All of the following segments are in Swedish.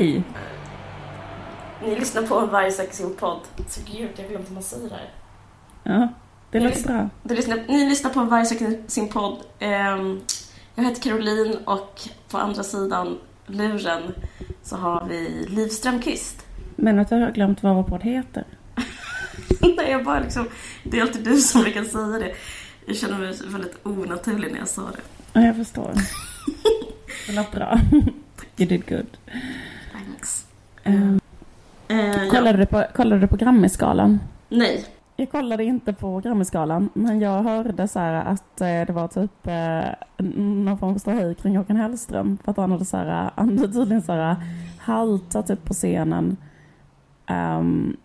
Hej! Ni lyssnar på Varje Sex sin podd. Så gud, jag glömt hur man säger det här. Ja, det Ni låter bra. Du lyssnar, ni lyssnar på Varje Sex sin podd. Ehm, jag heter Caroline och på andra sidan luren så har vi Liv Strömqvist. Men att jag har glömt vad vår podd heter. Nej, jag bara liksom, det är alltid du som brukar säga det. Jag känner mig väldigt onaturlig när jag sa det. Ja, jag förstår. Det lät bra. You did good. Thanks. Um, Eh, ja. kollade, du på, kollade du på Grammisgalan? Nej. Jag kollade inte på Grammisgalan, men jag hörde så att eh, det var typ eh, någon form av ståhej kring Håkan Hellström. För att han hade så här, han hade tydligen så här haltat typ på scenen. Um,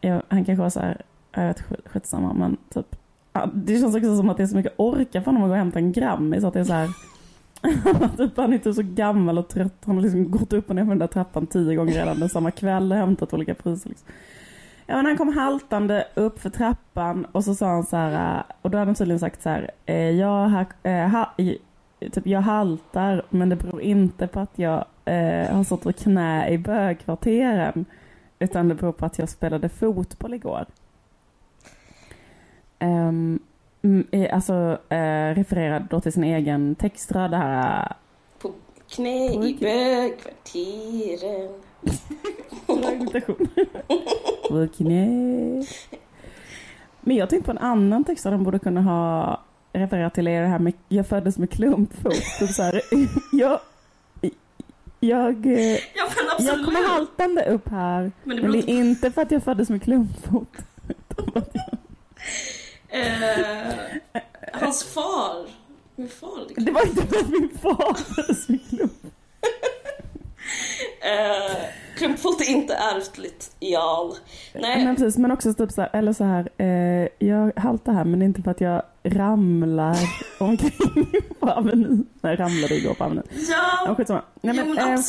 jag, han kanske var så här, jag vet skit- skitsamma, men typ. ja, Det känns också som att det är så mycket orka för honom att gå och hämta en Grammis. Att det är så här, typ, han är typ så gammal och trött. Han har liksom gått upp och ner för den där trappan tio gånger redan den samma kväll och hämtat olika priser. Liksom. Ja, men han kom haltande upp för trappan och så sa han så här, eh, och då hade han tydligen sagt så här, eh, jag, ha, eh, ha, typ, jag haltar men det beror inte på att jag eh, har stått och knä i bögkvarteren utan det beror på att jag spelade fotboll igår. Um, alltså eh, refererade då till sin egen textrad det här På knä i bögkvarteren. Bra imitation. På knä. Men jag tänkte på en annan text som de borde kunna ha refererat till är det här med jag föddes med klumpfot. Typ så här, jag, jag, eh, Ja jag kommer haltande upp här. Men det Men det är inte för att jag föddes med klumpfot. Eh, hans far. Min far liksom. Det var inte för att min far med klumpfot. Eh, klumpfot är inte ärftligt, Jarl. Nej, Men precis, men också typ så här, eller så här, eh, jag haltar här men det är inte för att jag ramlar omkring på Avenyn. Nej, jag ramlade igår på Avenyn. ja, Ja, skitsamma. Nej, jo, men, men eh,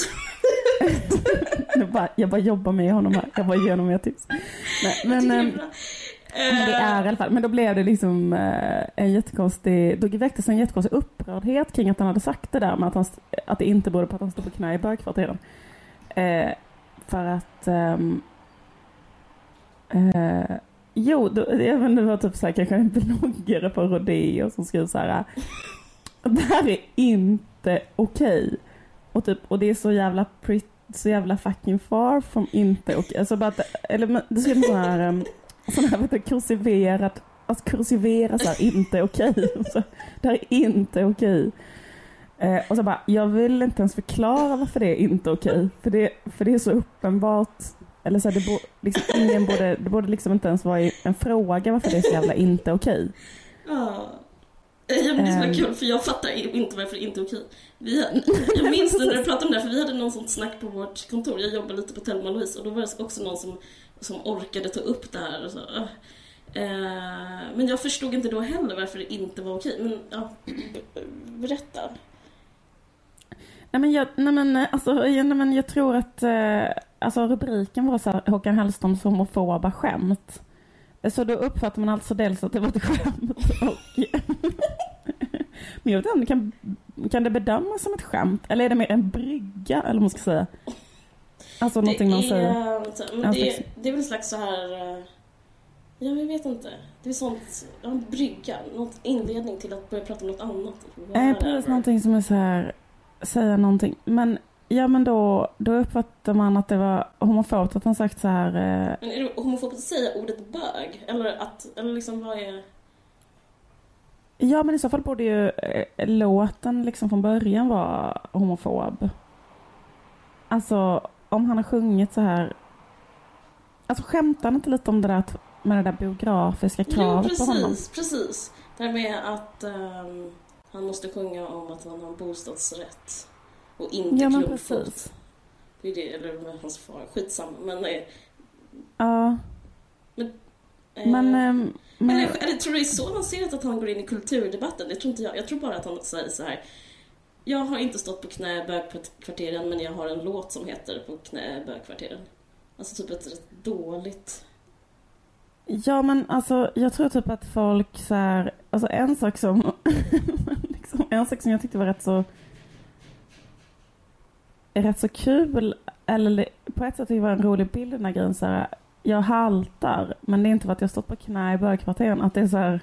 jag, bara, jag bara jobbar med honom här. Jag bara ger honom mer tips. Nej, men, ehm, men det är i Eh, alla fall, men då blev det liksom eh, en jättekonstig, då väcktes en jättekonstig upprördhet kring att han hade sagt det där med att, han, att det inte berodde på att han stod på knä i bögkvarteren. Eh, för att ehm, eh, Jo, då, jag vet, inte, det var typ så här, kanske en bloggare på Rodeo som skrev så här. Det här är inte okej. Och, typ, och det är så jävla pretty, så jävla fucking far from inte okej. Alltså bara att, eller men det en sån här, um, sån här vet du, kursiverad, alltså kursivera så här, inte okej. Så, det här är inte okej. Eh, och så bara, jag vill inte ens förklara varför det är inte okej. För, det, för det är så uppenbart. Eller så här, det, bo, liksom, ingen borde, det borde liksom inte ens vara en fråga varför det är så jävla inte okej. ja. Ja, men det är så Ehm. kul för jag fattar inte varför det inte är okej. Vi, jag minns det när du pratade om det för vi hade någon sånt snack på vårt kontor. Jag jobbar lite på Telma Louise och då var det också någon som, som orkade ta upp det här. Och så, ah. eh, men jag förstod inte då heller varför det inte var okej. Men ja, berätta. Nej men jag, nej men, eh, alltså, nej men jag tror att eh, alltså, rubriken var så här, Håkan Hellströms homofoba skämt. Så då uppfattar man alltså dels att det var ett skämt och men jag vet inte, kan, kan det bedömas som ett skämt? Eller är det mer en brygga, eller vad man ska säga? Alltså någonting man det säger. är, men Ja, det, precis. det är väl en slags så här... eh, Ja, jag vet inte. Det är sånt, ja, en brygga, något inledning till att börja prata om något annat. Nej, precis någonting som är så här, säga någonting. Men, ja men då, då uppfattar man att det var homofobt att han sagt så här, eh, Men är det homofobiskt att säga ordet bög? Eller att, eller liksom vad är... Ja, men i så fall borde ju eh, låten liksom från början vara homofob. Alltså, om han har sjungit så här... Alltså skämtar han inte lite om det där att- med det där biografiska Jo, kravet på honom? precis, precis. Det här med att ehm, han måste sjunga om att han har bostadsrätt och inte Ja, men precis. Det är det, eller med hans far, skitsamma. Men, eh, Ja, eh, men... ehm, men Eller, eller tror du det är så avancerat att han går in i kulturdebatten? Det tror inte jag. Jag tror bara att han säger så här. Jag har inte stått på knä i bögkvarteren men jag har en låt som heter På knä i bögkvarteren. Alltså typ ett rätt dåligt... Ja men alltså jag tror typ att folk så här, alltså en sak som, liksom, en sak som jag tyckte var rätt så, rätt så kul, eller på ett sätt jag var en rolig bild den här grejen så här, jag haltar, men det är inte för att jag stått på knä i bögkvarteren, att det är så här,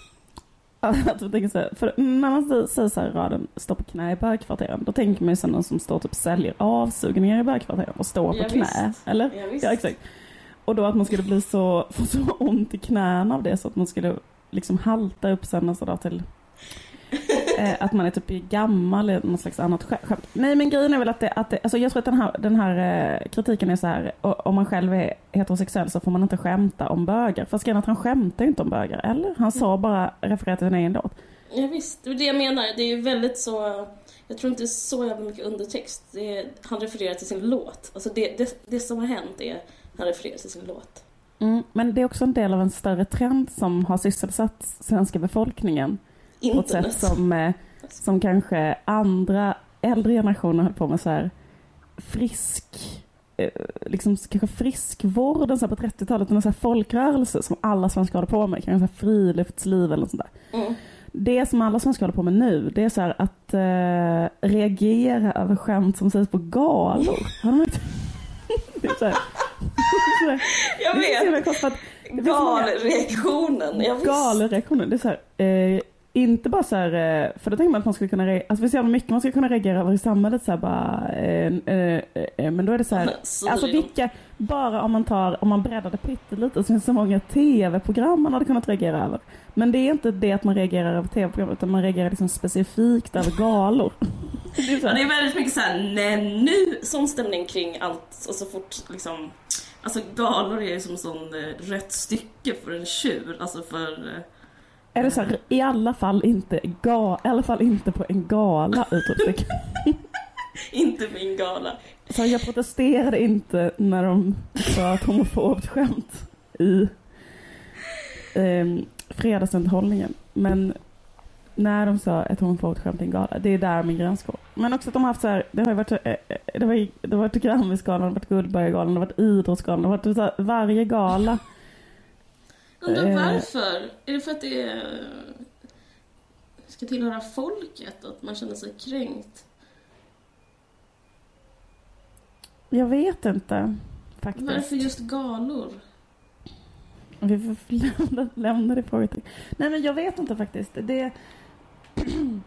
att jag tänker så här, för när man säger så här raden stå på knä i bögkvarteren, då tänker man ju sådana som står typ säljer avsugningar i bögkvarteren och står på Ja, knä, visst. eller? Ja. Ja, exakt. Och då att man skulle bli så, få så ont i knäna av det så att man skulle liksom halta upp sen och sådär till att man är typ gammal eller något slags annat skä- skämt. Nej men grejen är väl att det, att det alltså jag tror att den här, den här eh, kritiken är så här, om man själv är heterosexuell så får man inte skämta om bögar. Fast grejen är att han skämtar ju inte om bögar, eller? Han sa bara, refererade till sin egen låt. Ja, visst, det är det jag menar. Det är ju väldigt så... Jag tror inte det är så jävla mycket undertext. Är, han refererar till sin låt. Alltså det, det, det som har hänt är han refererar till sin låt. Mm, men det är också en del av en större trend som har sysselsatt svenska befolkningen. På ett sätt Internet. som, eh, som kanske andra äldre generationer höll på med så här frisk, eh, liksom kanske friskvården så här på 30-talet, en så här folkrörelse som alla svenskar håller på med, kanske så här friluftsliv eller något sånt där. Mm. Det som alla svenskar håller på med nu, det är så här att eh, reagera över skämt som sägs på galor. Har? Det är så här, här, Jag det är så himla vet! det många- Galreaktionen. Galreaktioner. Det är så här, eh, inte bara så här, eh, för då tänker man att man skulle kunna, alltså är så jävla mycket man skulle kunna reagera över i samhället så här bara, eh, eh, eh, men då är det så här, alltså vilka, bara om man tar, om man breddar det pyttelite så finns det så många tv-program man hade kunnat reagera över. Men det är inte det att man reagerar över tv-program utan man reagerar liksom specifikt över galor. det är så Ja, här, det är väldigt mycket såhär, nej nu, sån stämning kring allt och så fort liksom Alltså galor är ju som sån eh, rött stycke för en tjur, alltså för det så här, i alla fall inte, ga, i alla fall inte på en gala utropstecken. inte min gala. Så jag protesterade inte när de sa ett homofobt skämt i eh, fredagsunderhållningen. Men när de sa ett homofobt skämt i en gala, det är där min gräns går. Men också att de har haft så här, det har ju varit, eh, eh, det har, ju- det har varit Grammisgalan, det har varit Guldbaggegalan, det har varit Idrottsgalan, det har varit så här, varje gala. Undrar Eh. varför? Är det för att det är, ska tillhöra folket, att man känner sig kränkt? Jag vet inte faktiskt. Varför just galor? Vi får lämna, lämna det frågetecken. Nej men jag vet inte faktiskt. Det...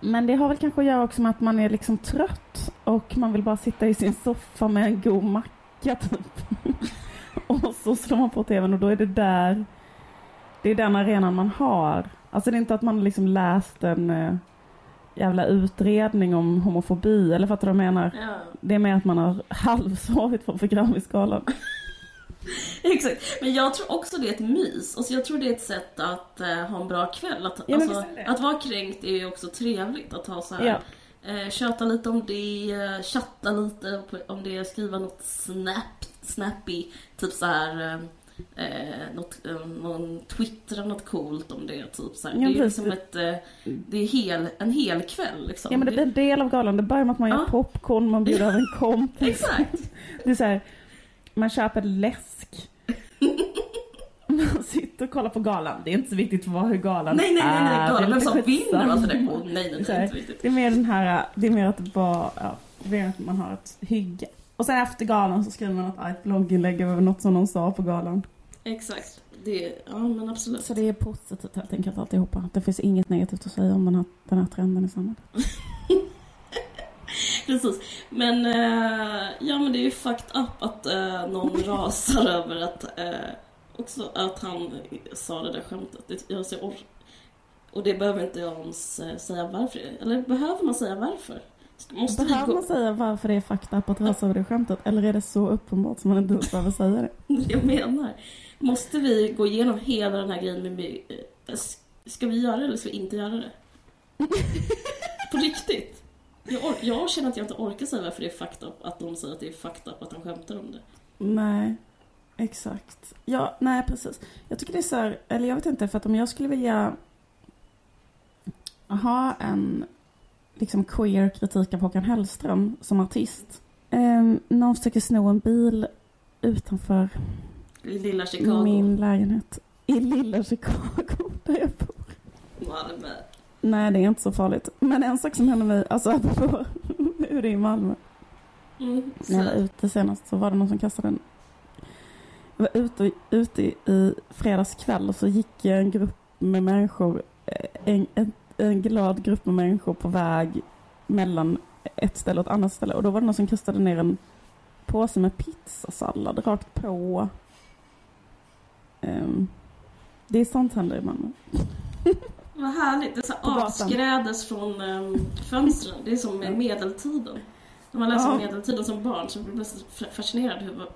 Men det har väl kanske att göra också med att man är liksom trött och man vill bara sitta i sin soffa med en god macka typ. och så slår man på tvn och då är det där, det är den arenan man har. Alltså det är inte att man liksom läst en eh, jävla utredning om homofobi eller fattar du vad jag menar? Ja, Det är mer att man har halvsovit på Grammisgalan. exakt. Men jag tror också det är ett mys. Alltså jag tror det är ett sätt att eh, ha en bra kväll. Att, Ja, alltså, att vara kränkt är ju också trevligt. Att ha så här, Ja. eh, köta lite om det, eh, chatta lite om det, skriva något snap, snappy. Typ så här... Eh, Eh, något, eh, någon twittra något coolt om det, typ så. Ja, Det är precis. liksom ett, eh, det är hel, en hel kväll liksom. Ja men det blir en del av galan. Det börjar med att man gör popcorn, man bjuder över en kompis. Exakt! Det är så här, man köper läsk. Man sitter och kollar på galan. Det är inte så viktigt vad hur galan Nej, nej, nej, nej, är. galan. Det är Vem som vinner och allt det. Åh, nej, nej, Så nej, här, inte viktigt. Det är mer den här, det är mer att bara, ja, det är mer att man har ett hygge. Och sen efter galan så skriver man ett argt blogginlägg över något som någon sa på galan. Exakt. Det, ja men absolut. Så det är positivt helt enkelt alltihopa. Det finns inget negativt att säga om den här, den här trenden i samhället. Precis. Men, eh, ja men det är ju fucked up att eh, någon rasar över att, eh, också att han sa det där skämtet. Det, jag ser or- och det behöver inte jag ens eh, säga varför. Eller behöver man säga varför? Måste Behöver vi gå... man säga varför det är up att rasa över det skämtet? Eller är det så uppenbart som man inte ens behöver säga det? jag menar. Måste vi gå igenom hela den här grejen med... eh, Ska vi göra det eller ska vi inte göra det? På riktigt? Jag, jag känner att jag inte orkar säga varför det är up, att de säger att det är up att han skämtar om det. Nej, exakt. Ja, nej precis. Jag tycker det är så här, eller jag vet inte, för att om jag skulle vilja ha en liksom queer kritik av Håkan Hellström som artist. Um, någon försöker sno en bil utanför I lilla Chicago. min lägenhet. I lilla Chicago, där jag bor. Malmö. Nej, det är inte så farligt. Men en sak som hände mig, alltså apropå hur det är i Malmö. Mm, När jag var ute senast så var det någon som kastade en... Jag var ute, ute i, i fredags kväll och så gick en grupp med människor, eh, en, en, en glad grupp med människor på väg mellan ett ställe och ett annat ställe. Och då var det någon som kastade ner en påse med pizzasallad rakt på. Ehm, det är sånt händer i Malmö. Vad härligt. Det är så avskrädes från um, fönstren. Det är som med medeltiden. När man läser Ja. om medeltiden som barn så blir man fascinerad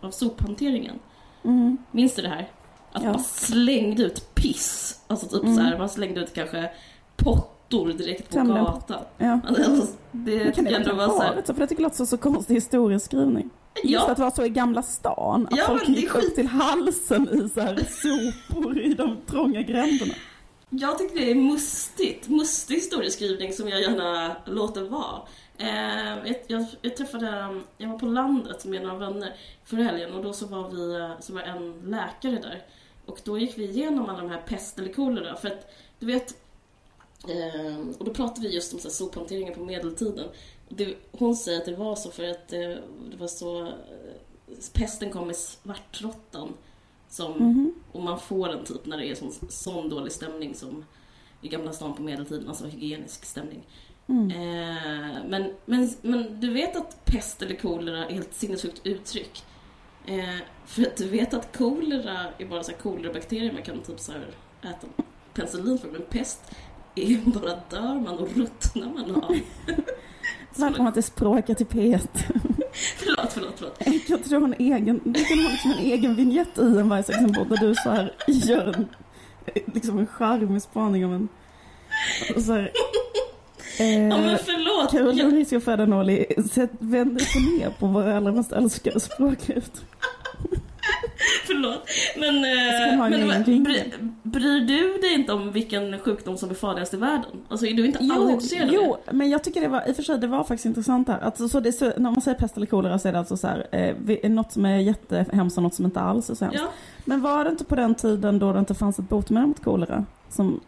av sophanteringen. Mm. Minns du det här? Att Ja. man slängde ut piss. Alltså typ Mm. så här, man slängde ut kanske pottor direkt på Tämligen gatan. Ja. Alltså, det Men kan det jag ändå verkligen var så vara här? För jag tycker det låter så, konstig historieskrivning. Just Ja, att det var så i Gamla stan. Att Ja, folk det gick upp skit- till halsen i så här sopor i de trånga gränderna. jag tycker det är mustigt. Mustig historieskrivning som jag gärna låter vara. Eh, jag, jag, jag träffade, jag var på landet med några vänner förra helgen och då så var vi, eh, så var en läkare där. Och då gick vi igenom alla de här pest eller kolera för att du vet eh, och då pratade vi just om så här, sophanteringen på medeltiden. Det, hon säger att det var så för att eh, det var så eh, pesten kom med svartråttan som Mhm. och man får den typ när det är sån, sån dålig stämning som i Gamla stan på medeltiden, alltså hygienisk stämning. Mm. Eh, men, men, men du vet att pest eller kolera är helt sinnessjukt uttryck. Eh, för att du vet att kolera är bara så här kolerabakterier man kan typ så här äta penicillin för, men pest är bara dör man och ruttnar man av. Välkomna till Språket i P1. förlåt, förlåt, förlåt. Du ha en egen, du kan ha liksom en egen vignett i en varje där du så här gör en, liksom en charmig spaning om en... Så här, Ja men eh, förlåt! Caroline Jag, Risio sätt- vänd dig på ner på våra allra mest älskade språklyft. förlåt. Men, eh, men bry, bryr du dig inte om vilken sjukdom som är farligast i världen? Alltså är du inte alls Jo, intresserad av jo, men jag tycker det var, i och för sig, det var faktiskt intressant här. Alltså, så det så, när man säger pest eller kolera så är det alltså så här, eh, något som är jättehemskt och något som inte alls är så det? hemskt. Ja, Men var det inte på den tiden då det inte fanns ett botemedel mot kolera? Som,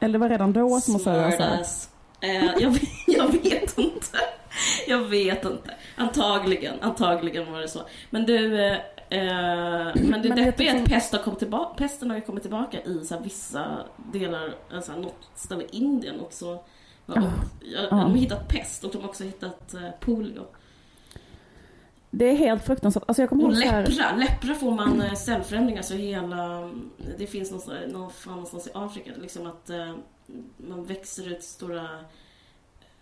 eller det var redan då som man säger så här. Eh, jag, vet- jag vet inte. Jag vet inte. Antagligen, antagligen var det så. Men du, eh, eh, men det deppiga är att pest har tillbaka, pesten har ju kommit tillbaka i så vissa delar, alltså något ställe i Indien också. Och, Ja. ja, Ja. De har hittat pest och de har också hittat eh, polio. Det är helt fruktansvärt. Alltså jag kommer Och så här, läppra, läppra får man eh, cellförändringar så hela, det finns någonstans, någonstans i Afrika liksom att eh, man växer ut stora,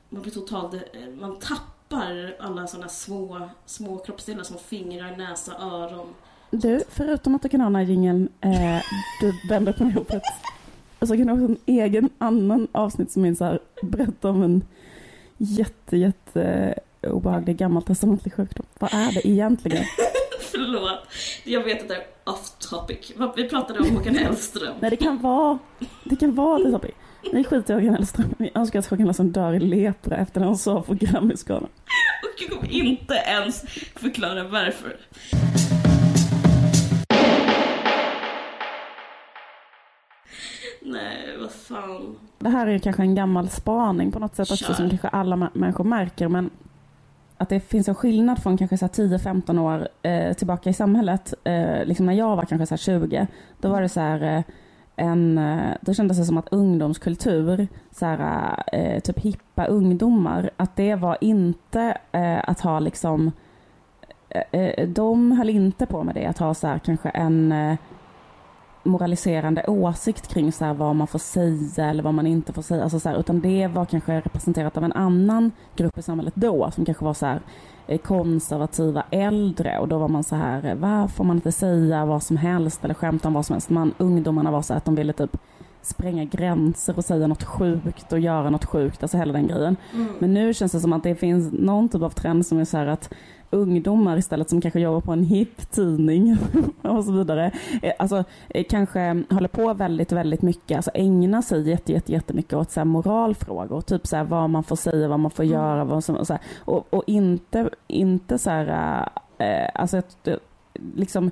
man blir totalt, eh, man tappar alla sådana små, små kroppsdelar som fingrar, näsa, öron. du, förutom att du kan ha den här jingeln, eh, du vänder på ett och så kan du ha en egen annan avsnitt som är så här, berätta om en jätte, jätte obehaglig gammaltestamentlig sjukdom. Vad är det egentligen? Förlåt, jag vet att det är off topic. Vi pratade om Håkan Hellström. Nej, det kan vara, det kan vara det topic. Vi skiter i Håkan Hellström. Vi önskar att Håkan Hellström dör i lepra efter när han sa på Grammyskalan. Och jag kommer inte ens förklara varför. Nej, vad fan. Det här är kanske en gammal spaning på något sätt också Kör. som kanske alla mä- människor märker men att det finns en skillnad från kanske 10-15 år eh, tillbaka i samhället. Eh, liksom när jag var kanske så här 20, då var det så här eh, en, eh, då kändes det som att ungdomskultur, så här, eh, typ hippa ungdomar, att det var inte eh, att ha liksom, eh, eh de höll inte på med det, att ha så här kanske en eh, moraliserande åsikt kring så vad man får säga eller vad man inte får säga. Alltså så här, utan det var kanske representerat av en annan grupp i samhället då som kanske var så här eh, konservativa äldre och då var man så här, eh, vad får man inte säga vad som helst eller skämta om vad som helst. Man, ungdomarna var så här att de ville typ spränga gränser och säga något sjukt och göra något sjukt, alltså hela den grejen. Mm. Men nu känns det som att det finns någon typ av trend som är så här att ungdomar istället som kanske jobbar på en hipp tidning och så vidare, eh, alltså eh, kanske håller på väldigt, väldigt mycket, alltså ägnar sig jätte, jätte, jättemycket åt så här moralfrågor, typ så här vad man får säga, vad man får Mm. göra, vad som, och, så här, och, och inte, inte så här, eh, alltså ett, liksom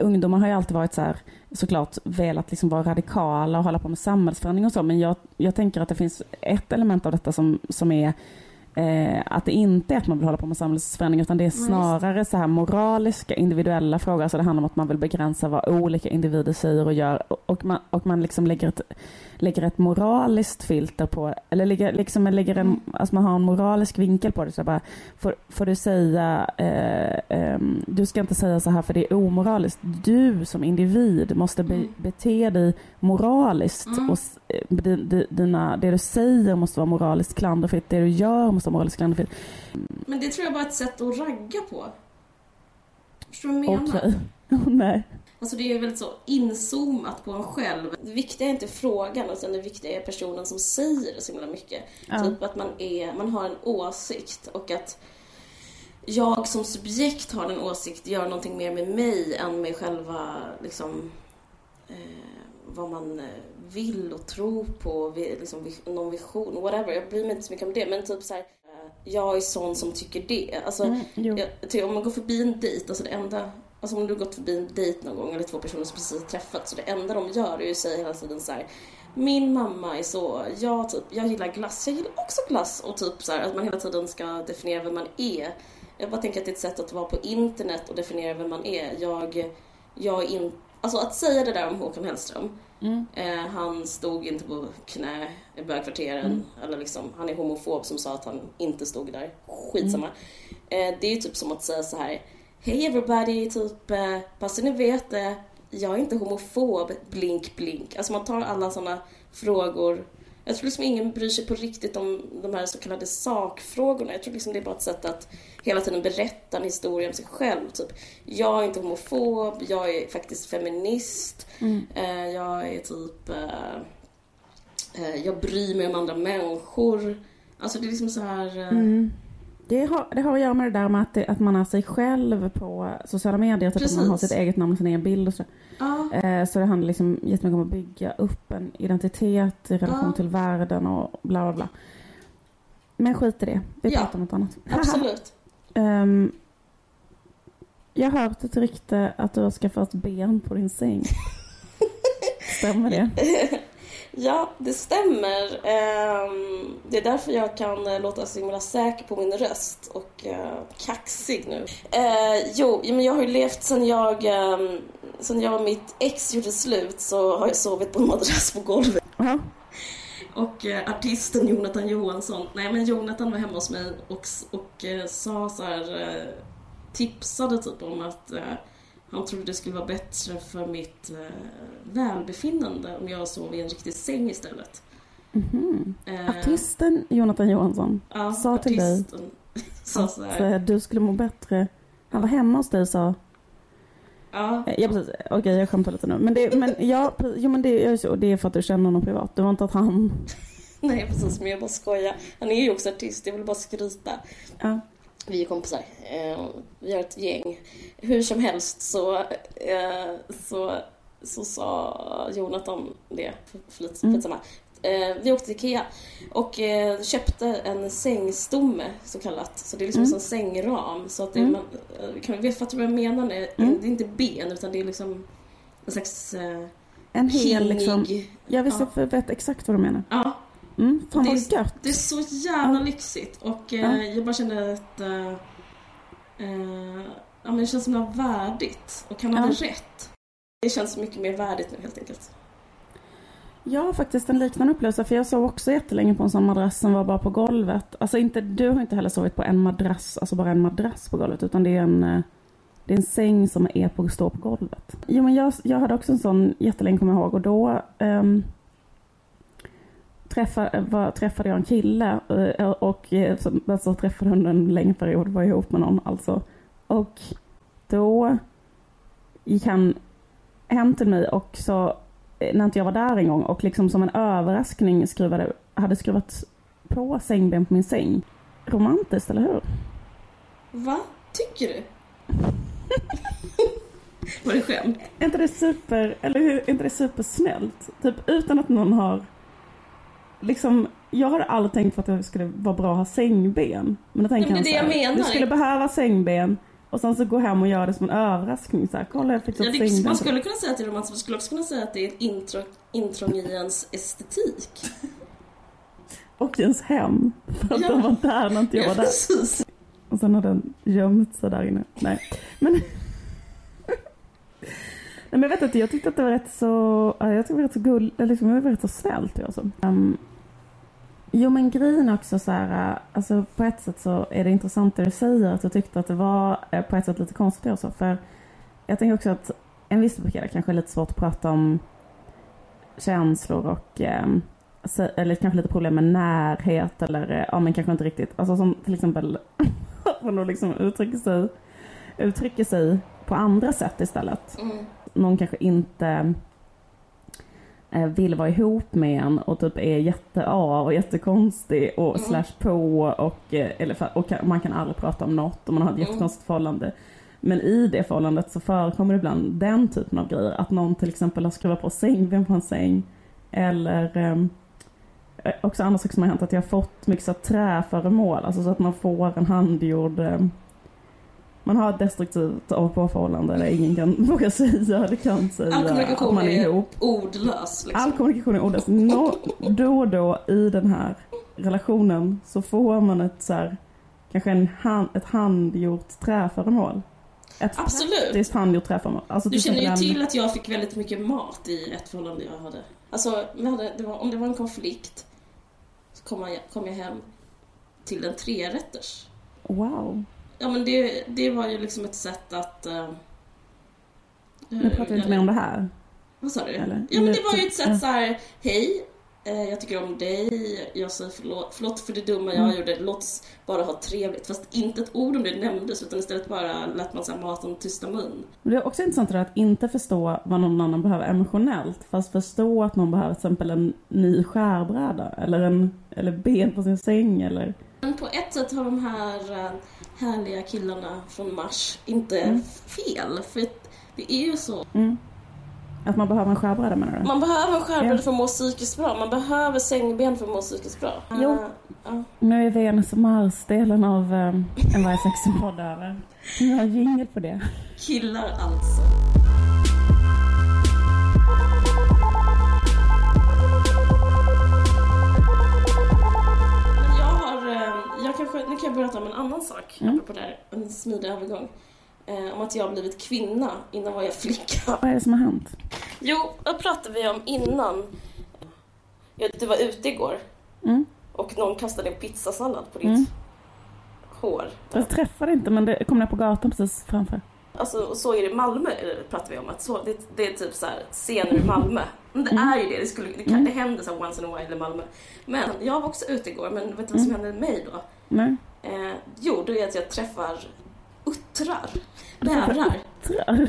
ungdomar har ju alltid varit så här, såklart velat liksom vara radikala och hålla på med samhällsförändring och så, men jag, jag tänker att det finns ett element av detta som, som är eh, att det inte är att man vill hålla på med samhällsförändring utan det är snarare så här moraliska, individuella frågor. Alltså det handlar om att man vill begränsa vad olika individer säger och gör och man, och man liksom lägger ett, lägger ett moraliskt filter på, eller lägger, liksom lägger en, Mm. alltså man har en moralisk vinkel på det. Så bara, får, får du säga, eh, ehm, du ska inte säga så här för det är omoraliskt. Du som individ måste be, Mm. bete dig moraliskt. Mm. Och, eh, di, di, dina, det du säger måste vara moraliskt klanderfritt. Det du gör måste vara moraliskt klanderfritt. Men det tror jag bara är ett sätt att ragga på. Förstår du vad jag menar? Okej. Nej. Alltså det är väldigt så inzoomat på en själv. Det viktiga är inte frågan, utan det viktiga är personen som säger det så himla mycket. Ja. Typ att man, är, man har en åsikt och att jag som subjekt har en åsikt gör någonting mer med mig än med själva liksom eh, vad man eh, vill och tror på, liksom, någon vision, whatever. Jag bryr mig inte så mycket om det, men typ så här, eh, jag är sån som tycker det. Alltså, Mm, jag, tycker om man går förbi en dejt, alltså det enda Alltså om du har gått förbi en dejt någon gång eller två personer som precis har träffats så det enda de gör är ju att säga hela tiden så här. Min mamma är så, jag, typ, jag gillar glass, jag gillar också glass och typ så här, att man hela tiden ska definiera vem man är. Jag bara tänker att det är ett sätt att vara på internet och definiera vem man är. Jag, jag är in, alltså att säga det där om Håkan Hellström. Mm. Eh, han stod inte på knä i bögkvarteren. Mm. Eller liksom, han är homofob som sa att han inte stod där. Skitsamma. Eh, det är ju typ som att säga så här. Hej everybody, typ, eh, bara så ni vet det. Jag är inte homofob, blink blink. Alltså man tar alla sådana frågor. Jag tror liksom ingen bryr sig på riktigt om de här så kallade sakfrågorna. Jag tror liksom det är bara ett sätt att hela tiden berätta en historia om sig själv. Typ, jag är inte homofob, jag är faktiskt feminist. Mm. Eh, jag är typ... Eh, jag bryr mig om andra människor. Alltså det är liksom så här... Mm. Det, har, det har att göra med det där med att, det, att man är sig själv på sociala medier. Typ att man har sitt eget namn och sin egen bild och så. ja, Eh, så det handlar liksom jättemycket om att bygga upp en identitet i relation Ja. till världen och bla bla bla. Men skit i det. Vi Ja. pratar om något annat. absolut. Ehm, jag har hört ett rykte att du har skaffat ben på din säng. Stämmer det? Ja, det stämmer. Ehm, det är därför jag kan eh, låta så himla säker på min röst och eh, kaxig nu. Eh, jo, men jag har ju levt sen jag, ehm, sen jag och mitt ex gjorde slut så har jag sovit på en madrass på golvet. Ja. Och artisten Jonathan Johansson, nej men Jonathan var hemma hos mig och, och sa så här, tipsade typ om att han trodde det skulle vara bättre för mitt eh, välbefinnande om jag sov i en riktig säng istället. Mhm. Eh, Artisten Jonathan Johansson ja, sa till dig sa så att här, eh, du skulle må bättre. Han var hemma hos dig och sa ja, Eh, Ja precis, okej jag skämtar lite nu. Men det, men, ja, jo, men det, är så, det är för att du känner honom privat. Det var inte att han... nej precis men jag bara skojar. Han är ju också artist, jag vill bara skryta. Ja. Vi är kompisar. Eh, vi har ett gäng. Hur som helst så, eh, så, så sa Jonathan det, för, lite Mm. skitsamma. Eh, vi åkte till Ikea och köpte en sängstomme så kallat. Så det är liksom Mm. en sängram. Så att det, Mm. man, kan vi fatta vad jag menar? Det, Mm. det är inte ben utan det är liksom en slags En hel kinnig... liksom... Jag visst, Ja. vet exakt vad du menar. Ja, Mm, fan Det vad är- gött. Det är så jävla Ja. lyxigt och eh, Ja. jag bara kände att eh, eh, ja, men det känns som det var värdigt och han hade Ja. rätt. Det känns mycket mer värdigt nu helt enkelt. Jag har faktiskt en liknande upplevelse för jag sov också jättelänge på en sån madrass som var bara på golvet. Alltså inte, du har inte heller sovit på en madrass, alltså bara en madrass på golvet utan det är en, eh, det är en säng som är på, står på golvet. Jo men jag, jag hade också en sån jättelänge kommer jag ihåg och då um, träffade, var, träffade jag en kille eh, och eh, som- alltså, träffade under en längre period, var ihop med någon alltså. Och då gick han hem till mig och så eh, när inte jag var där en gång och liksom som en överraskning skruvade, hade skruvat på sängben på min säng. Romantiskt, eller hur? Va? Tycker du? Var det skämt? Är inte det super, eller hur, är inte det supersnällt? Typ utan att någon har liksom, jag hade aldrig tänkt på att det skulle vara bra att ha sängben. Men då tänker men det han det jag menar. Du skulle behöva sängben och sen så gå hem och göra det som en överraskning så här, kolla jag fick Ja, det, sängben. man skulle kunna säga att det är romantiskt, man skulle också kunna säga att det är ett intrång, intrång i ens estetik. Och i ens hem. För att Ja. de var där när inte jag Ja, var där. precis. Och sen har den gömt sig där inne. Nej. Men... Nej men jag vet inte, jag tyckte att det var rätt så, jag tyckte det var rätt så gull, liksom, var rätt så snällt alltså. Um, jo men grejen också så här, alltså på ett sätt så är det intressant det du säger att du tyckte att det var eh, på ett sätt lite konstigt också. För jag tänker också att en viss typ kanske är lite svårt att prata om känslor och um, eller kanske lite problem med närhet eller eh, ja men kanske inte riktigt, alltså som till exempel att man då liksom uttrycker sig, uttrycker sig på andra sätt istället. Mm. Någon kanske inte eh, vill vara ihop med en och typ är jätte-A och jättekonstig och Mm. slash på och, eh, eller, och man kan aldrig prata om något och man har ett Mm. jättekonstigt förhållande. Men i det förhållandet så förekommer det ibland den typen av grejer. Att någon till exempel har skruvat på sängben på en säng. Eller ehm, eh, också andra saker som har hänt. Att jag har fått mycket så här träföremål. Alltså så att man får en handgjord... ehm, man har ett destruktivt av på förhållande där ingen kan våga säga eller kan säga All att man är är ihop. ordlös. Liksom. All kommunikation är ordlös. Nå, då och då i den här relationen så får man ett så här, kanske en hand, ett handgjort träföremål. Ett Absolut. praktiskt handgjort träföremål. Alltså Du känner ju en- till att jag fick väldigt mycket mat i ett förhållande jag hade. Alltså, hade, det var, om det var en konflikt så kom jag, kom jag hem till en trerätters. Wow. Ja men det, det var ju liksom ett sätt att... Uh, Nu pratar vi inte mer om det här. Vad sa du? Eller? Ja men det var ju ett sätt så här, hej, eh, jag tycker om dig, jag säger förlåt, förlåt för det dumma jag Mm. gjorde, låt oss bara ha trevligt. Fast inte ett ord om det nämndes utan istället bara lät man så här maten tysta mun. Det är också intressant det att inte förstå vad någon annan behöver emotionellt. Fast förstå att någon behöver till exempel en ny skärbräda. Eller, en, eller ben på sin säng. Eller... Men på ett sätt har de här eh, härliga killarna från Mars inte Mm. fel. För det är ju så. Mm. Att man behöver en skärbräda menar du? Man behöver en skärbräda Ja. för att må psykiskt bra. Man behöver sängben för att må psykiskt bra. Jo. Ja. Nu är Venus och Mars-delen av um, en varje sexpodd över. Jag har jingel på det. Killar alltså. Jag nu kan jag berätta om en annan sak, Mm. apropå det här, en smidig övergång. Eh, om att jag har blivit kvinna, innan var jag flicka. Vad är det som har hänt? Jo, vad pratade vi om innan? Ja, du var ute igår Mm. och någon kastade en pizzasallad på ditt Mm. hår. Jag träffade inte men det kom ner på gatan precis framför. Alltså, och så är det i Malmö, pratar vi om. Att så, det, det är typ så här, scener i Malmö. Men det Mm. är ju det, det, skulle, det, kan, Mm. det händer så här once in a while i Malmö. Men jag var också ute igår, men vet du vad som Mm. hände mig då? Nej. Eh, jo, det är att jag träffar uttrar. Bävrar.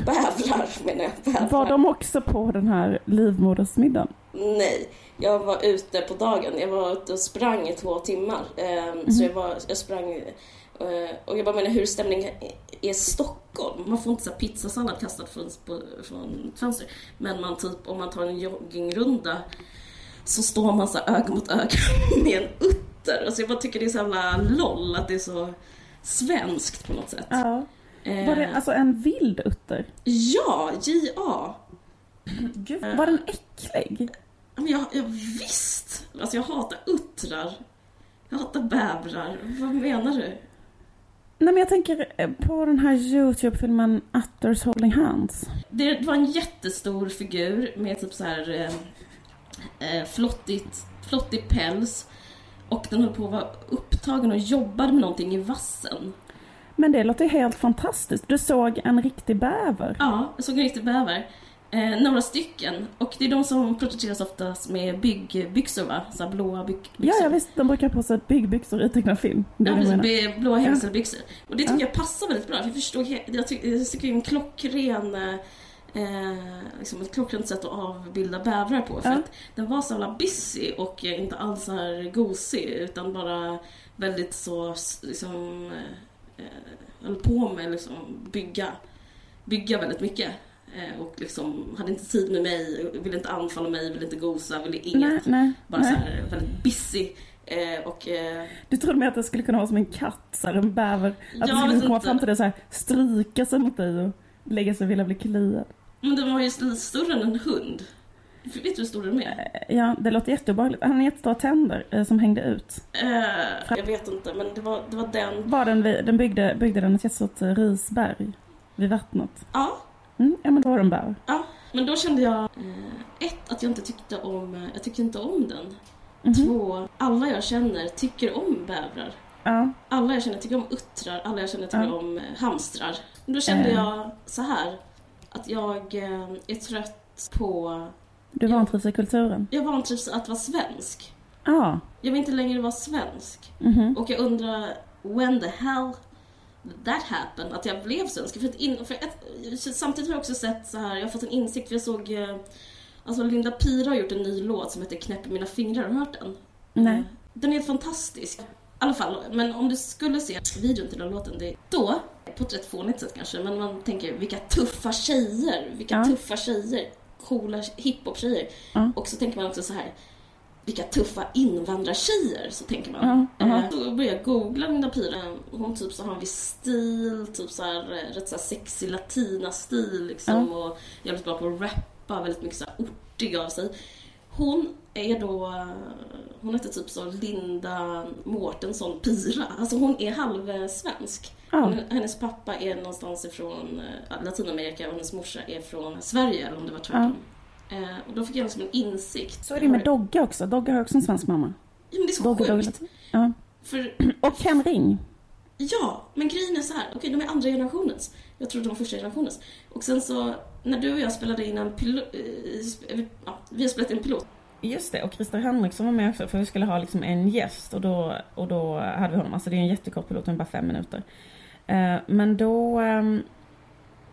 Bävrar menar jag. Bävrar. Var de också på den här livmodersmiddagen? Nej, jag var ute på dagen. Jag var ute och sprang i två timmar. Eh, Så jag, var, jag sprang... Eh, och jag bara menar hur stämningen är i Stockholm. Man får inte så pizzasallad kastad från, från ett fönster. Men man typ, om man tar en joggingrunda så står man så öga mot öga med en utter. Alltså jag bara tycker det är så jävla LOL att det är så svenskt på något sätt. Ja. Eh, Var det alltså en vild utter? Ja, J.A. Gud, var den äcklig? Men jag, jag visst! Alltså jag hatar uttrar. Jag hatar bävrar. Vad menar du? Nej men jag tänker eh, på den här Youtube-filmen Utters Holding Hands. Det, var en jättestor figur med typ så här eh, eh, flottigt, flottig päls. Och den höll på att vara upptagen och jobbade med någonting i vassen. Men det låter helt fantastiskt. Du såg en riktig bäver. Ja, jag såg en riktig bäver. Eh, några stycken. Och det är de som porträtteras oftast med byggbyxor va? Så här blåa byg- Ja, ja visst, de brukar på sig byggbyxor i tecknad film. Det Ja, precis. Med blåa hängselbyxor. Och det tycker Ja. jag passar väldigt bra. För jag förstår, jag tycker, jag tycker det är en klockren eh, eh, liksom ett klockrent sätt att avbilda bävrar på. För Ja. att den var så jävla busy och eh, inte alls så här gosig utan bara väldigt så liksom eh, eh, höll på med liksom bygga, bygga väldigt mycket. Eh, och liksom hade inte tid med mig, ville inte anfalla mig, ville inte gosa, ville inget. Nej, nej. Bara så nej. här väldigt busy. Eh, och eh, Du trodde mer att det skulle kunna vara som en katt, så här, en bäver. Att det skulle komma inte. fram till dig så här, stryka sig mot dig och lägga sig och vilja bli kliad. Men den var ju lite större än en hund. Vet du hur stor den är? Ja, det låter jätteobehagligt. Han har jättestora tänder eh, som hängde ut. Eh, jag vet inte, men det var, det var den. Var den, den byggde, byggde den ett jättestort eh, risberg vid vattnet. Ja, Mm, ja, men då var den bäver. ja. Men då kände jag, eh, ett, att jag inte tyckte om, eh, jag tyckte inte om den. Mhm. Två, alla jag känner tycker om bävrar. Ja, Alla jag känner tycker om uttrar, alla jag känner tycker Ja. om eh, hamstrar. Då kände Eh. jag så här att jag eh, är trött på, du vantrivs i kulturen. jag vantrivs att vara svensk. Ja. Jag vill inte längre vara svensk. mhm. Och jag undrar, when the hell that happen? Att jag blev svensk. För att in, för ett, samtidigt har jag också sett så här, jag har fått en insikt, för jag såg eh, Alltså Linda Pira har gjort en ny låt som heter Knäpp mina fingrar, har du hört den? Nej. Eh, Den är helt fantastisk. I alla fall, men om du skulle se videon till den låten, det, då, på ett rätt fånigt sätt kanske, men man tänker vilka tuffa tjejer, vilka Ja. tuffa tjejer, coola hiphop-tjejer. Ja. Och så tänker man också så här, vilka tuffa invandrartjejer, så tänker man. Ja, aha. Eh, Då börjar jag googla Linda Pira. Hon typ så har en viss stil, typ så här, eh, rätt så här sexig latina-stil liksom. Och jävligt bra på att rappa, väldigt mycket så här ortig av sig. Hon är då, eh, hon heter typ så Linda Mårtensson Pira. Alltså hon är halvsvensk. Ja. Hennes pappa är någonstans ifrån Latinamerika och hennes morsa är från Sverige, eller om det var tvärtom. Eh, och då fick jag liksom en insikt. Så är det med Dogge också. Dogge har också en svensk mamma. Ja, men det är så Dogge, sjukt. Dogge. Ja. För Och Ken Ring. Ja, men grejen är så här. Okej, de är andra generationens. Jag trodde de var första generationens. Och sen så, när du och jag spelade in en pilot... Ja, vi har spelat in en pilot. Just det, och Christer Henriksson var med också för vi skulle ha liksom en gäst och då, och då hade vi honom. Alltså det är en jättekort pilot, den är bara fem minuter. Eh, men då, ehm,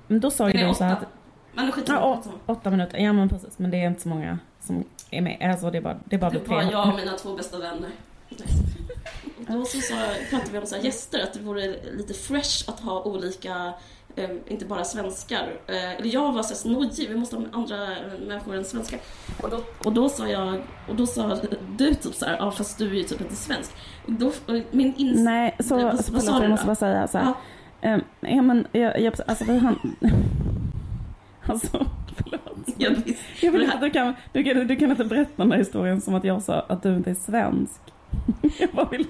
men då sa ju du så här att Men skit Ja, åtta minuter, ja men precis. Men det är inte så många som är med. Alltså det är bara, det är bara Det tre. var jag och mina två bästa vänner. Och då så, så pratade vi om så här gäster, att det vore lite fresh att ha olika, eh, inte bara svenskar. Eh, eller jag var så nojig, vi måste ha andra eh, människor än svenskar. Och då, och då sa jag, och då sa du typ så här, ja fast du är ju typ inte svensk. Och då, och min ins... Nej, så, Vad- vad förlåt, sa jag måste bara säga så här. Ja, ja men, jag, jag, alltså vi han... Alltså, förlåt. jag. Jag vill inte du kan, du kan, du kan inte berätta den här historien som att jag sa att du inte är svensk. Jag bara vill...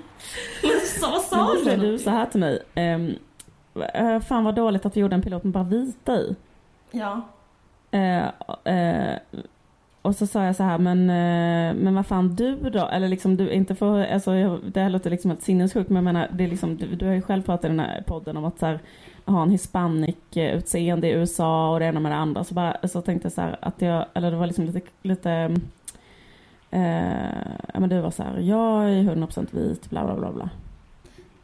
Men så, vad sa Men sa du? du så här till mig. ehm, eh, fan vad dåligt att du gjorde en pilot med bara vita i. Ja. Eh, eh, och så sa jag så här, men, eh, men vad fan du då? Eller liksom du inte får, alltså det här låter liksom helt sinnessjukt men jag menar, det är liksom, du, du har ju själv pratat i den här podden om att så här, ha en hispanic eh, utseende i USA och det ena med det andra. Så bara, så tänkte jag så här att jag, eller det var liksom lite, lite eh, ja men du var så här, jag är 100% vit, bla bla bla bla.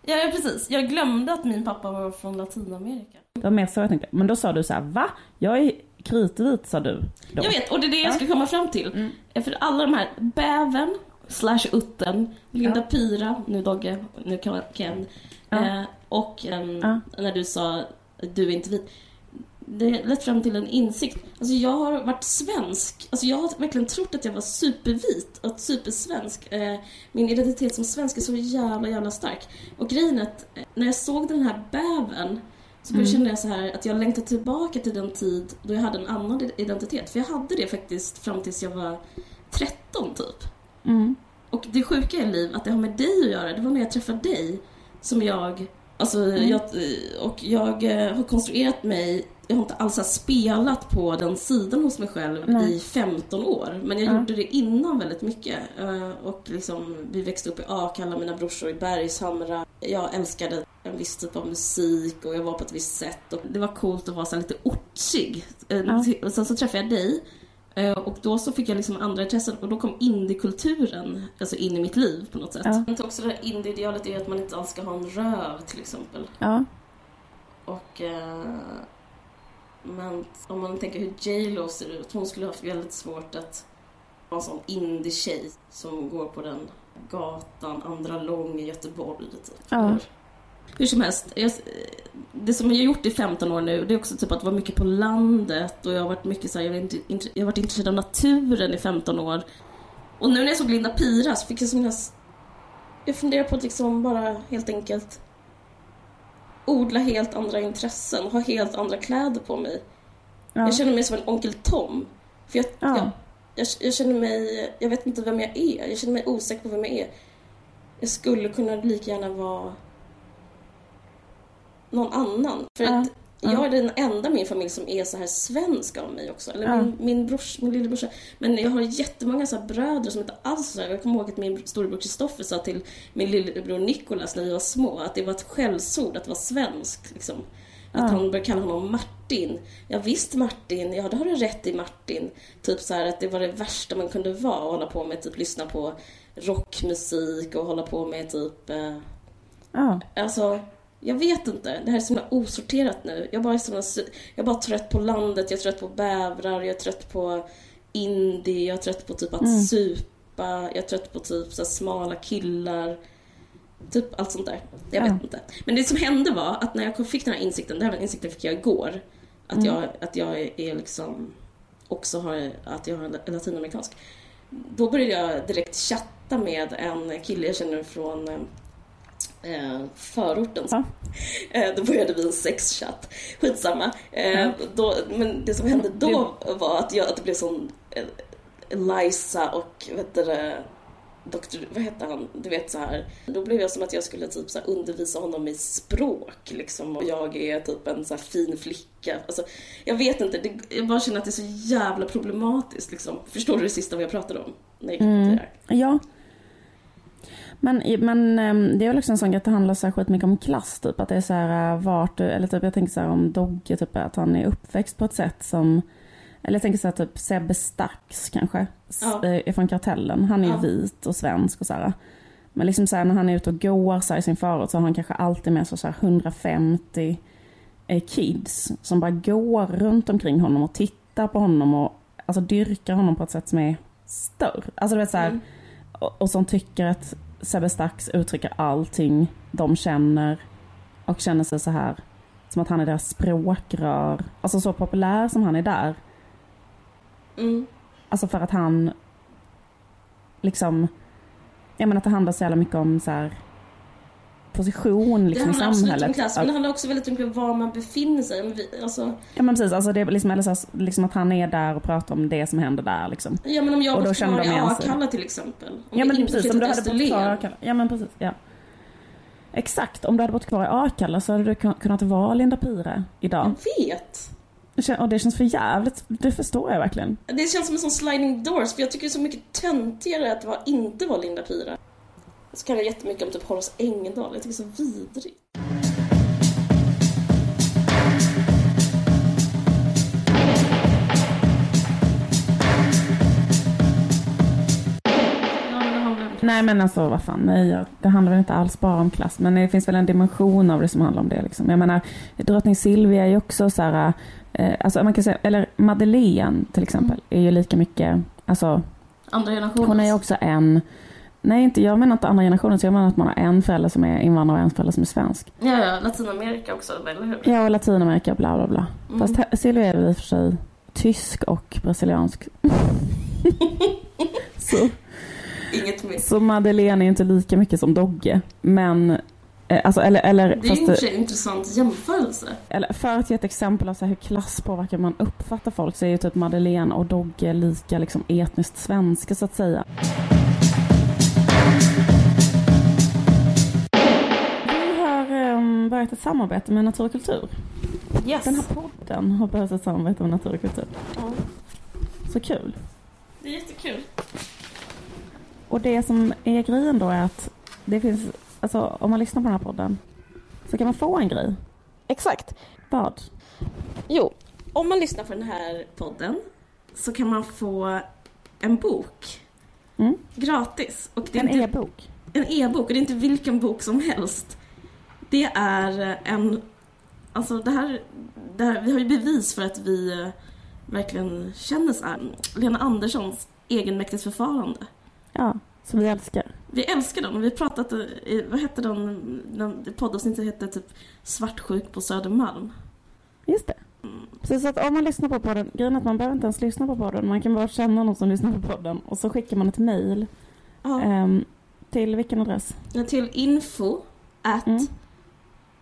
Ja, ja, precis. Jag glömde att min pappa var från Latinamerika. Det var mer så jag tänkte. Men då sa du så här, va? Jag är kritvit sa du. Då. Jag vet, och det är det jag ska komma fram till. Mm. För alla de här, bäven, slash utten, Linda Ja. Pira, nu Dogge, nu Ken, Ja. eh, och ehm, Ja. när du sa du är inte vit. Det lett fram till en insikt. Alltså jag har varit svensk. Alltså jag har verkligen trott att jag var supervit och supersvensk. Eh, min identitet som svensk är så jävla, jävla stark. Och grejen är att eh, när jag såg den här bäven så Mm. kände jag så här att jag längtade tillbaka till den tid då jag hade en annan identitet. För jag hade det faktiskt fram tills jag var 13 typ. Mm. Och det sjuka i liv, att det har med dig att göra, det var när jag träffade dig som jag, alltså Mm. jag, och jag eh, har konstruerat mig, jag har inte alls spelat på den sidan hos mig själv Nej. i 15 år. Men jag Ja. gjorde det innan väldigt mycket. Eh, Och liksom, vi växte upp i Akalla, mina brorsor i Bergshamra. Jag älskade en viss typ av musik och jag var på ett visst sätt. Och det var coolt att vara så lite ortsig. Eh, Ja. Och sen så träffade jag dig Och då så fick jag liksom andra intressen och då kom indiekulturen alltså in i mitt liv på något sätt. Ja. Jag tänkte också det här indie-idealet är att man inte alls ska ha en röv till exempel. Ja. Och, eh, Men om man tänker hur J Lo ser ut, hon skulle ha haft väldigt svårt att vara en sån indie-tjej som går på den gatan, andra lång i Göteborg. Typ. Ja. Hur som helst, jag, det som jag har gjort i 15 år nu, det är också typ att vara mycket på landet och jag har varit mycket så här, jag, har inte, jag har varit intresserad av naturen i 15 år. Och nu när jag såg Linda Pira så fick jag som jag, jag funderar på att liksom bara helt enkelt odla helt andra intressen, ha helt andra kläder på mig. Ja. Jag känner mig som en onkel Tom. För jag, Ja. jag, jag, jag känner mig, jag vet inte vem jag är. Jag känner mig osäker på vem jag är. Jag skulle kunna lika gärna vara någon annan. För att Ja. jag är den enda i min familj som är så här svensk av mig också. Eller min, min, brors, min lillebrorsa. Men jag har jättemånga så bröder som inte alls så här. Jag kommer ihåg att min storebror Kristoffer sa till min lillebror Nikolas när vi var små att det var ett skällsord att vara svensk. Liksom. Att han började kalla honom Martin. Ja visst Martin, ja det har du rätt i Martin. Typ så här att det var det värsta man kunde vara och hålla på med typ lyssna på rockmusik och hålla på med typ eh, Ja. Alltså, jag vet inte. Det här är så osorterat nu. Jag bara är, så, himla- jag är bara trött på landet, jag är trött på bävrar, jag är trött på indie, jag är trött på typ att Mm. supa, jag är trött på typ så smala killar. Typ allt sånt där. Jag Ja. vet inte. Men det som hände var att när jag fick den här insikten, den här insikten fick jag igår. Att, Mm. jag, att jag är liksom också har, att jag en latinamerikansk. Då började jag direkt chatta med en kille jag känner från eh, förorten. Ja. Eh, då började vi en sexchatt. Skitsamma. Eh, Ja. då, men det som hände då var att, jag, att det blev sån eh, Eliza och vet du, doktor, vad hette han? Du vet så här. Då blev jag som att jag skulle typ så undervisa honom i språk liksom. Och jag är typ en så fin flicka. Alltså, jag vet inte, det, jag bara känner att det är så jävla problematiskt liksom. Förstår du det sista vi jag pratade om? Nej, Mm. Ja. Men, men ehm, det är väl också en sån grej att det handlar så skitmycket om klass typ. Att det är så här äh, vart du, eller typ jag tänker så här om Dogge typ att han är uppväxt på ett sätt som eller jag tänker så här typ Sebbe Stax kanske, Ja. eh, från Kartellen. Han är ju Ja. vit och svensk och så här. Men liksom så här, när han är ute och går så här, i sin förort så har han kanske alltid med sig så här 150 eh, kids som bara går runt omkring honom och tittar på honom och alltså dyrkar honom på ett sätt som är större. Alltså du vet så här, Mm. och, och som tycker att Sebbe Stax uttrycker allting de känner och känner sig så här som att han är deras språkrör. Alltså så populär som han är där. Mm. Alltså för att han liksom, jag menar att det handlar så jävla mycket om så här position Det liksom i handlar absolut samhället. om klass, men det handlar också väldigt mycket om var man befinner sig. Men vi, alltså, Ja men precis, alltså det är liksom, eller så liksom att han är där och pratar om det som händer där liksom. ja, men om jag Och då kvar de. Akalla till exempel. Om Ja men precis, om du hade bott kvar i. Akalla. Ja men precis, ja. Exakt, om du hade bott kvar i Akalla så hade du kun- kunnat vara Linda Pira idag. Jag vet. Det Och det känns för jävligt, det förstår jag verkligen. Det känns som en sån sliding doors, för jag tycker det är så mycket töntigare att vara, inte vara Linda Pira. Så kan jag jättemycket om typ Horace Engdahl, jag tycker det är så vidrigt. Nej men alltså vad fan, nej, det handlar väl inte alls bara om klass. Men det finns väl en dimension av det som handlar om det liksom. Jag menar, drottning Silvia är ju också så här, eh, alltså man kan säga, eller Madeleine till exempel, är ju lika mycket, alltså Andra generationen. hon är ju också en, nej inte, jag menar inte andra generationen, så jag menar att man har en förälder som är invandrare och en förälder som är svensk. Ja, ja, Latinamerika också, eller hur? Ja, och Latinamerika, bla bla bla. Mm. Fast här- Silvia är väl i och för sig tysk och brasiliansk. så, Inget mer. så Madeleine är inte lika mycket som Dogge. Men, eh, alltså, eller, eller, Det är ju en intressant jämförelse. eller för att ge ett exempel av så här hur klass påverkar man uppfattar folk så är ju typ Madeleine och Dogge lika liksom etniskt svenska så att säga. Börjat ett samarbete med Natur och kultur. Yes. Den här podden har börjat ett samarbete med Natur och kultur. Ja, Så kul. det är jättekul. Och det som är grejen då är att det finns, alltså om man lyssnar på den här podden så kan man få en grej. Exakt. Vad? Jo, om man lyssnar på den här podden så kan man få en bok Mm. gratis. Och det är En inte e-bok. en e-bok och det är inte vilken bok som helst. Det är en Alltså det här, det här, vi har ju bevis för att vi eh, verkligen känner så här. Lena Anderssons egenmäktigt förfarande. Ja, som vi älskar. Vi älskar den vi pratat i, vad hette den, den poddavsnittet hette typ Svartsjuk på Södermalm. Just det. Precis att om man lyssnar på podden, grejen är att man behöver inte ens lyssna på podden, man kan bara känna någon som lyssnar på podden och så skickar man ett mail Ja. ehm, till vilken adress? Till info at Mm.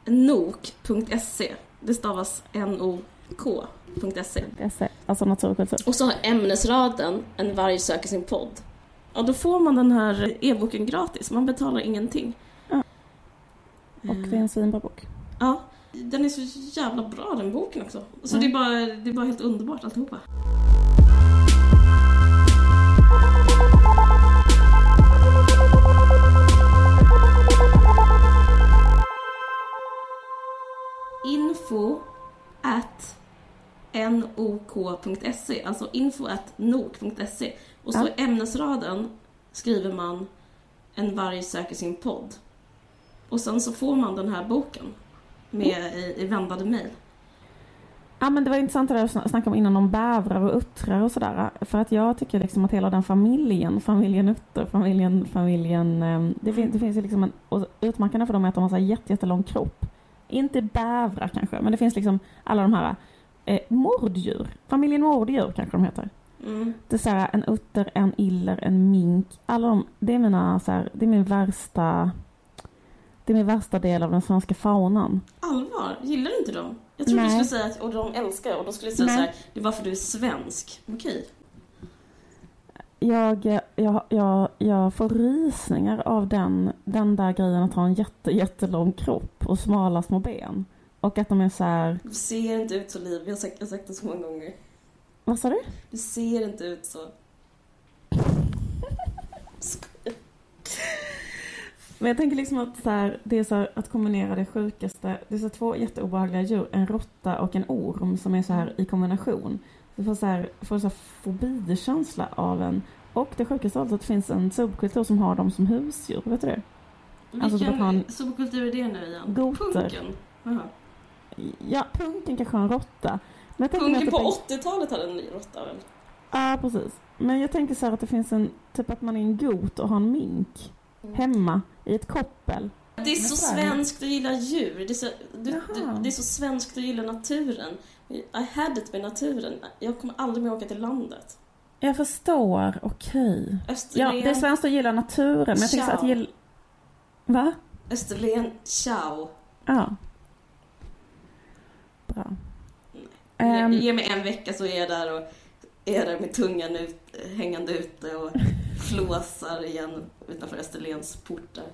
nok.se. Det stavas nok.se. SE, alltså natur och så har ämnesraden En varg söker sin podd. Ja, då får man den här e-boken gratis. Man betalar ingenting. Ja. Och det är en svinbra bok. Ja, den är så jävla bra den boken också. Så Mm. det, är bara, det är bara helt underbart alltihopa. Info at nok.se, alltså info at nok.se. Och så Ja. i ämnesraden skriver man En varg söker sin podd. Och sen så får man den här boken med i, i vändade mejl. Ja men det var intressant det där du sna- snackade om innan om bävrar och uttrar och sådär. För att jag tycker liksom att hela den familjen, familjen Utter, familjen, familjen, ehm, det, fin- det finns ju liksom en, och utmärkande för dem är att de har så här jätte, jättelång kropp. Inte bävrar kanske, men det finns liksom alla de här eh, morddjur. Familjen morddjur kanske de heter. Mm. Det är så här, en utter, en iller, en mink. Alla de, det är mina så här, det är min värsta, det är min värsta del av den svenska faunan. Allvar? Gillar du inte dem? Jag trodde du skulle säga att och de älskar och de skulle säga Nej. så här, det är bara för du är svensk. Okej. Jag, jag, jag, jag får rysningar av den, den där grejen att ha en jätte, jättelång kropp och smala små ben. Och att de är så här, Du ser inte ut så liv. Jag har sagt, jag har sagt det så många gånger. vad sa du? Du ser inte ut så. Men jag tänker liksom att så här, det är så här, att kombinera det sjukaste, det är så två jätteobehagliga djur, en råtta och en orm som är så här i kombination. Du får så här, får så här fobikänsla av en. Och det sjukaste av allt att det finns en subkultur som har dem som husdjur, vet du det? Alltså, Vilken typ han- subkultur är det nu igen? Goter. Punken? Jaha. Ja, punken kanske har en råtta. Tänker Punken det på 80-talet hade en ny råtta väl? Ja, precis. Men jag tänker så här att det finns en, typ att man är en got och har en mink hemma i ett koppel. Det är så svenskt att gilla djur. Det är så, du, du, det är så svenskt att gilla naturen. I had it med naturen. Jag kommer aldrig mer åka till landet. Jag förstår, okej. Ja, Österlen, det är svenskt att gilla naturen, men jag tänker att gilla... Va? Österlen, ciao. Ja. Bra. Ge, Ehm, ge mig en vecka så är jag där och är där med tungan ut, hängande ute och flåsar igen utanför Österlens portar.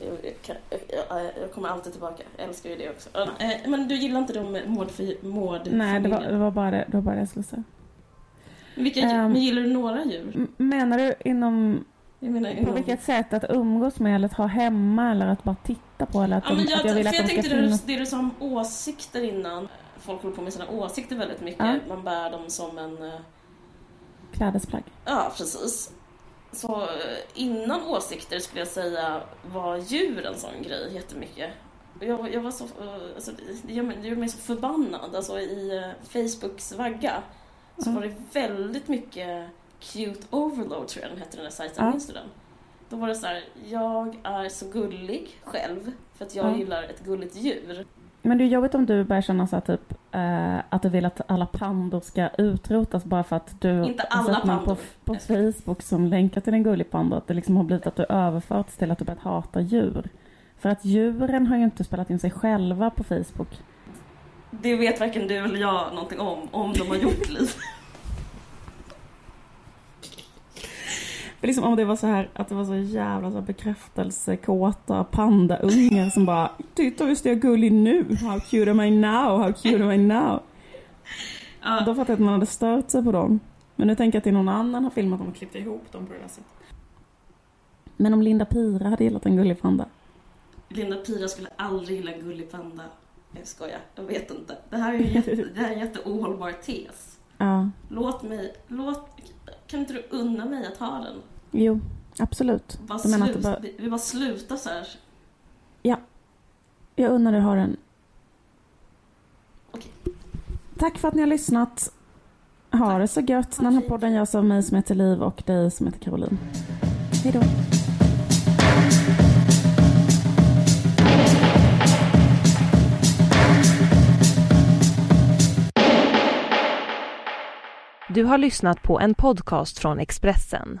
Jag, kommer alltid tillbaka. Jag älskar ju det också. Eh, Men du gillar inte de mord, mord nej, det var, det var bara det, det var bara det jag skulle säga. Vilka, Ehm. men gillar du några djur? Menar du inom, menar, på inom- vilket sätt? Att umgås med eller att ha hemma eller att bara titta på eller att, Ja, de, jag, att jag vill för att de ska tänkte det finnas? det du sa om åsikter innan. Folk håller på med sina åsikter väldigt mycket. Ja. Man bär dem som en... eh, Klädesplagg. Ja, precis. Så eh, innan åsikter skulle jag säga var djur en sån grej jättemycket. Jag, jag var så, eh, alltså, det, gör mig, det gör mig så förbannad. Alltså i eh, Facebooks vagga så Mm. var det väldigt mycket Cute Overload tror jag den hette den där sajten. Ja. Minns du den? Då var det så här, jag är så gullig själv för att jag Ja. gillar ett gulligt djur. Men det är jobbigt om du börjar känna så här, typ eh, att du vill att alla pandor ska utrotas bara för att du Inte alla pandor. på, på Facebook som länkar till en gullig panda. Att det liksom har blivit att du överförts till att du börjat hata djur. För att djuren har ju inte spelat in sig själva på Facebook. Det vet varken du eller jag någonting om, om de har gjort liv. För liksom om det var så här att det var så jävla så här bekräftelsekåta pandaungar som bara Titta visst är jag gullig nu, how cute am I now, how cute am I now. Ja, Då fattar jag att man hade stört sig på dem. Men nu tänker jag att det är någon annan har filmat dem och klippt ihop dem på det där sättet. Men om Linda Pira hade gillat en gullig panda? Linda Pira skulle aldrig gilla gullig panda. Jag skojar, jag vet inte. Det här är ju jätte, det här är en jätteohållbar tes. Ja, Låt mig, låt, kan inte du unna mig att ha den? Jo, absolut. Bara Jag menar det bara- vi, vi bara slutar så här. Jag unnar dig ha den Tack för att ni har lyssnat. Ha det så gött. Den här podden görs av mig som heter Liv och dig som heter Caroline. Hej då. Du har lyssnat på en podcast från Expressen.